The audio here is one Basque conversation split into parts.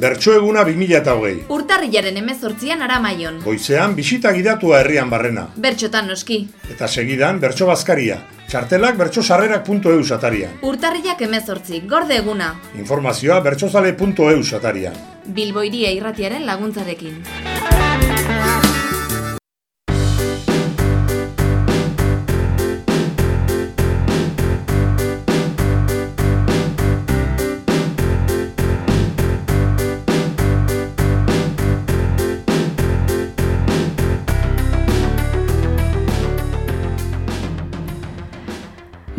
Bertso eguna 2008. Urtarrilaren emezortzian aramaion. Goizean bisita gidatua herrian barrena. Bertxotan noski. Eta segidan bertso bazkaria. Txartelak bertsosarrerak.eu satarian. Urtarrilak emezortzi, gorde eguna. Informazioa bertsozale.eu satarian. Bilboiria irratiaren laguntzarekin.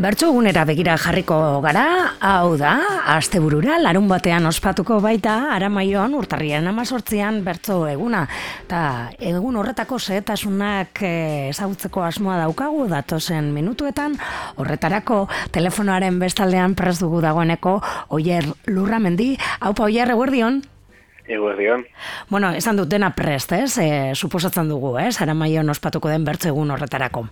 Bertso egunera begira jarriko gara, hau da, asteburura larun batean ospatuko baita, aramaion urtarrian amazortzian bertso eguna. Ta egun horretako zehetasunak eh, ezagutzeko asmoa daukagu, datozen minutuetan, horretarako telefonoaren bestaldean prez dugu dagoeneko, oier lurramendi, haupa oier eguerdion? Eguerdion. Bueno, esan dut dena prest, ez? E, suposatzen dugu, ez? Aramaion ospatuko den bertso egun horretarako.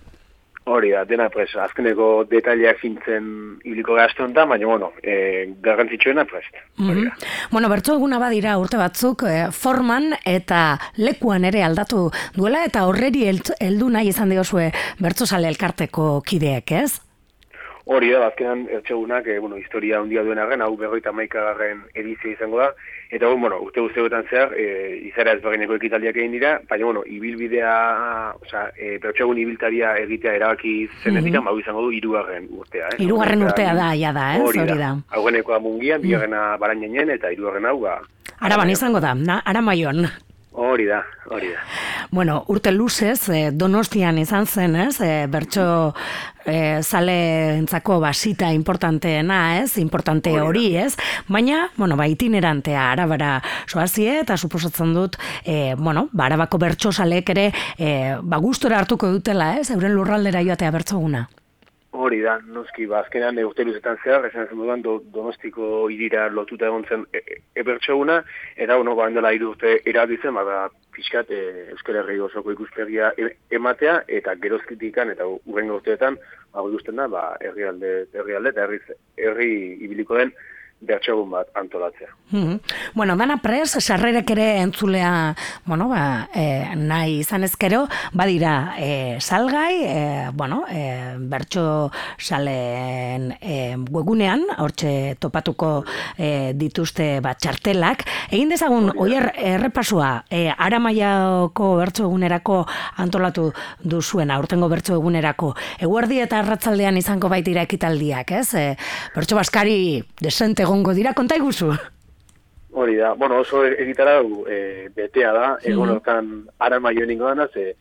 Hori da, dena prest. Azkeneko detaileak fintzen hiliko gazten da, baina, bueno, e, garrantzitsuena prest. Hori da. Bueno, bertso eguna badira urte batzuk e, forman eta lekuan ere aldatu duela eta horreri heldu nahi izan diozue bertso sale elkarteko kideek, ez? Hori da, azkenan ertxegunak, e, bueno, historia handia duen arren, hau berroita maikagarren edizio izango da, eta bueno, urte guztiegotan zehar, e, izara ezberdineko ekitaldiak egin dira, baina, bueno, ibilbidea, oza, e, bertxegun ibiltaria egitea erabaki zenetik, mm -hmm. izango du irugarren urtea. Eh? Irugarren urtea da, ja da, ez? Hori da. Haugenekoa mungian, mm. bigarrena barainen eta irugarren hau, ba... Araban izango da, na, aramaion. Hori da, hori da. Bueno, urte luzez, eh, donostian izan zen, ez? Eh, bertso eh, zale entzako basita importanteena, ez? Importante hori, ez? Baina, bueno, ba, itinerantea arabara soazie, eta suposatzen dut, eh, bueno, ba, arabako bertso salek ere, eh, ba, gustora hartuko dutela, ez? Euren lurraldera joatea bertsoguna. Hori da, noski, ba, azkenean e, luzetan zehar, esan zen dudan, do, donostiko irira lotuta egon zen e, e, ebertxoguna, eta, bueno, ba, endela iru urte erabitzen, ba, da, pixkat, e, Euskal Herri osoko ikuspegia e, ematea, eta gerozkitikan, eta urren urteetan, ba, ikusten da, ba, herrialde, herrialde, eta herri, herri ibiliko den, bertxogun bat antolatzea. Mm Bueno, dana prez, sarrerek ere entzulea, bueno, ba, e, nahi izan ezkero, badira e, salgai, e, bueno, e, bertxo salen e, webunean, hortxe topatuko e, dituzte bat txartelak. Egin dezagun, oier, errepasua, e, aramaiako bertxo egunerako antolatu duzuena, aurtengo bertxo egunerako. Eguerdi eta arratzaldean izango baitira ekitaldiak, ez? E, bertxo baskari desente egongo dira, konta iguzu? Hori da, bueno, oso egitara e, betea da, mm egon hortan ara maio ningo dana, ze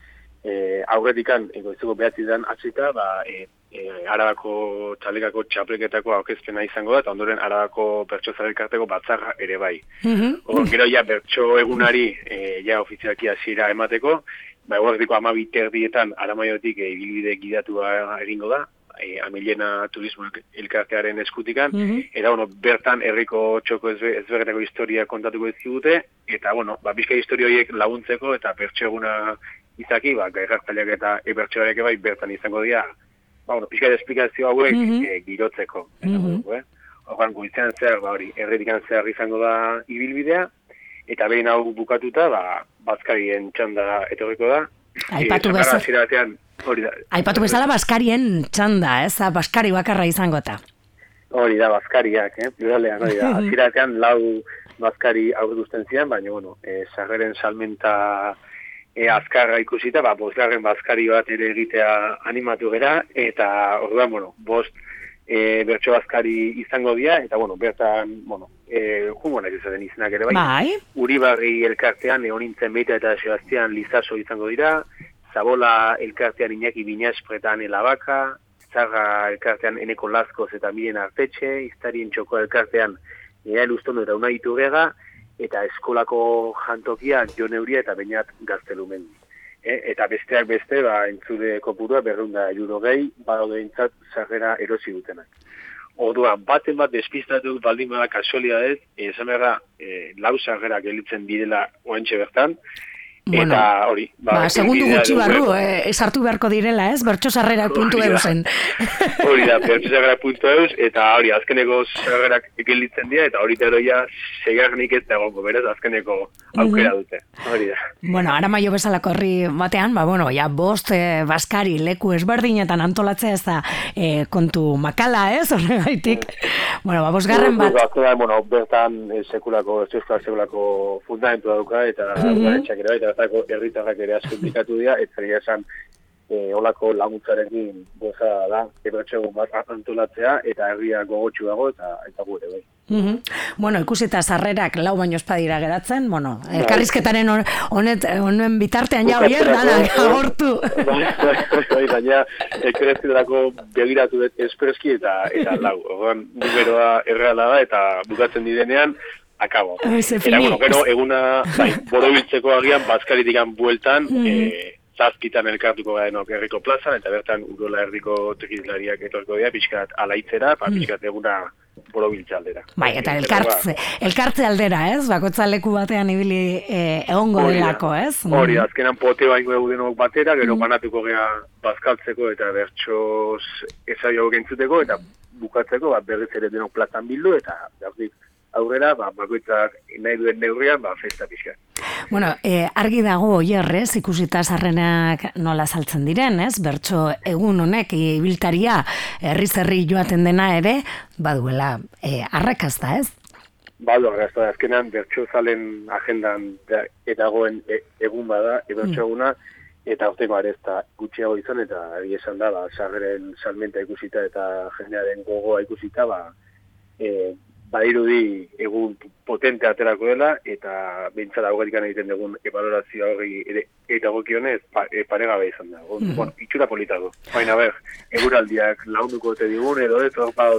e, aurretikan, ego izuko behatzi dan atzita, ba, e, e, arabako txalekako txapleketako aukezpena izango da, eta ondoren arabako bertso zarekarteko batzarra ere bai. Mm -hmm. gero ja bertso egunari e, ja ofizialki hasiera emateko, ba, eguerdiko amabiter dietan aramaiotik e, ibilbide gidatua egingo da, e, amilena turismo elkartearen eskutikan, mm eta bueno, bertan herriko txoko ezberdineko historia kontatuko dizkigute, eta bueno, ba, bizka historia horiek laguntzeko eta bertxeguna izaki, ba, gairartzaileak eta ebertxearek bai bertan izango dira, ba, bueno, bizka esplikazio hauek mm girotzeko. Eta, mm -hmm. Horban, guitzen zer, ba, hori, erredikan zer izango da ibilbidea, eta behin hau bukatuta, ba, bazkarien txanda etorriko da. Aipatu bezala. Hori da. Aipatu bezala Baskarien txanda, ez? Baskari bakarra izango eta. Hori da, Baskariak, eh? Pluralean, hori da. Aziratean lau Baskari aurruzten ziren, baina, bueno, e, sarreren salmenta e, azkarra ikusita, ba, bosgarren Baskari bat ere egitea animatu gera, eta, orduan, bueno, bost e, bertso Baskari izango dira, eta, bueno, bertan, bueno, e, humonak izaten izenak ere, bai. bai. Uribarri elkartean, eonintzen beita eta Sebastian Lizaso izango dira, Zabola elkartean Iñaki Binaspretan elabaka, Zarra elkartean Eneko Laskoz eta Miren Artetxe, Iztarien Txoko elkartean Ea Elustono eta Unaitu Gega, eta eskolako jantokia Jon Euria eta Beñat Gaztelumen. E, eta besteak beste, ba, entzude kopurua berrunda juro gehi, badaude entzat zarrera erosi dutenak. Orduan, baten bat despistatu baldin bada kasualia ez, esan berra, e, lau zarrera gelitzen bidela oantxe bertan, Bueno, eta hori. Ba, ba segundu gutxi barru, eh, esartu beharko direla, ez? Bertxosarrera puntu eusen. Hori da, bertxosarrera puntu eus, eta hori, azkeneko sarrerak ekelditzen dira, eta hori teroia seigarnik ez dago, beraz, azkeneko aukera dute. Hori da. Bueno, ara maio bezalako horri batean, ba, bueno, ja, bost eh, baskari leku ezberdinetan antolatzea ez da eh, kontu makala, ez, horregaitik. Bueno, ba, bosgarren bat. Azkena, bueno, bertan eh, sekulako, euskal sekulako fundamentu dauka, eta mm -hmm. ere, eta bertako herritarrak ere asko indikatu dira, eta esan, e, olako laguntzarekin goza da, ebatxegun bat antolatzea, eta herria gogotxu dago, eta eta gure bai. Mm Bueno, ikusita sarrerak lau baino espadira geratzen, bueno, bai. elkarrizketaren honet, honen bitartean ja oier, dana, agortu. Bai, bai, baina, elkarrizketarako begiratu dut espreski eta, eta lau. Ogan, numeroa erreala da, eta bukatzen didenean, akabo. Eta, bueno, gero, eguna, bai, borobiltzeko agian, bazkaritikan bueltan, mm -hmm zazkitan elkartuko gara denok herriko plazan, eta bertan urola herriko tekizlariak etorko dira, pixkat alaitzera, pa, mm. pixkat eguna borobiltza aldera. Bai, eta elkartze, elkartze aldera, ez? Bakotza leku batean ibili eh, egongo delako, ez? Hori, mm. azkenan pote baino egu denok batera, gero mm. banatuko gea bazkaltzeko eta bertxos ezaio gentzuteko, eta bukatzeko, bat berriz ere denok plazan bildu, eta berdik aurrera, ba, bakoitzak nahi duen neurrian, ba, festa pixka. Bueno, e, argi dago oierrez, ikusita sarrenak nola saltzen diren, ez? Bertso egun honek ibiltaria herri zerri joaten dena ere, baduela e, arrakazta, ez? Badu, arrakazta, azkenan bertso zalen agendan edagoen e, egun bada, ebertso mm. eguna, eta orteko arezta gutxiago izan, eta esan da, ba, sarren salmenta ikusita eta jendearen gogoa ikusita, ba, e, badirudi egun potente aterako dela, eta bintzat augarikan egiten dugun ebalorazio hori ere, eta gokionez pa, e, paregabe izan da. Mm -hmm. Bueno, itxura polita du. Baina ber, eguraldiak launduko te digun, edo ez,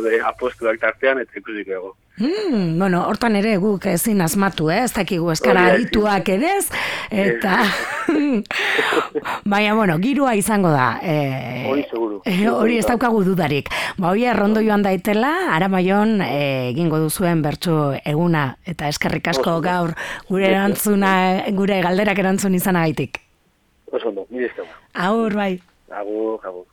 de apostuak tartean, ez ikusik ego. Mm, bueno, hortan ere guk ezin asmatu, eh? ez dakigu eskara adituak ere ez, eta... Baina, bueno, girua izango da. Eh, hori seguru. Eh, hori ez daukagu dudarik. Ba, hori errondo joan daitela, ara maion eh, egingo duzuen bertsu eguna, eta eskerrik asko gaur gure erantzuna, gure galderak erantzun izanagaitik. Oso ondo, nire Aur, bai. Agur, agur.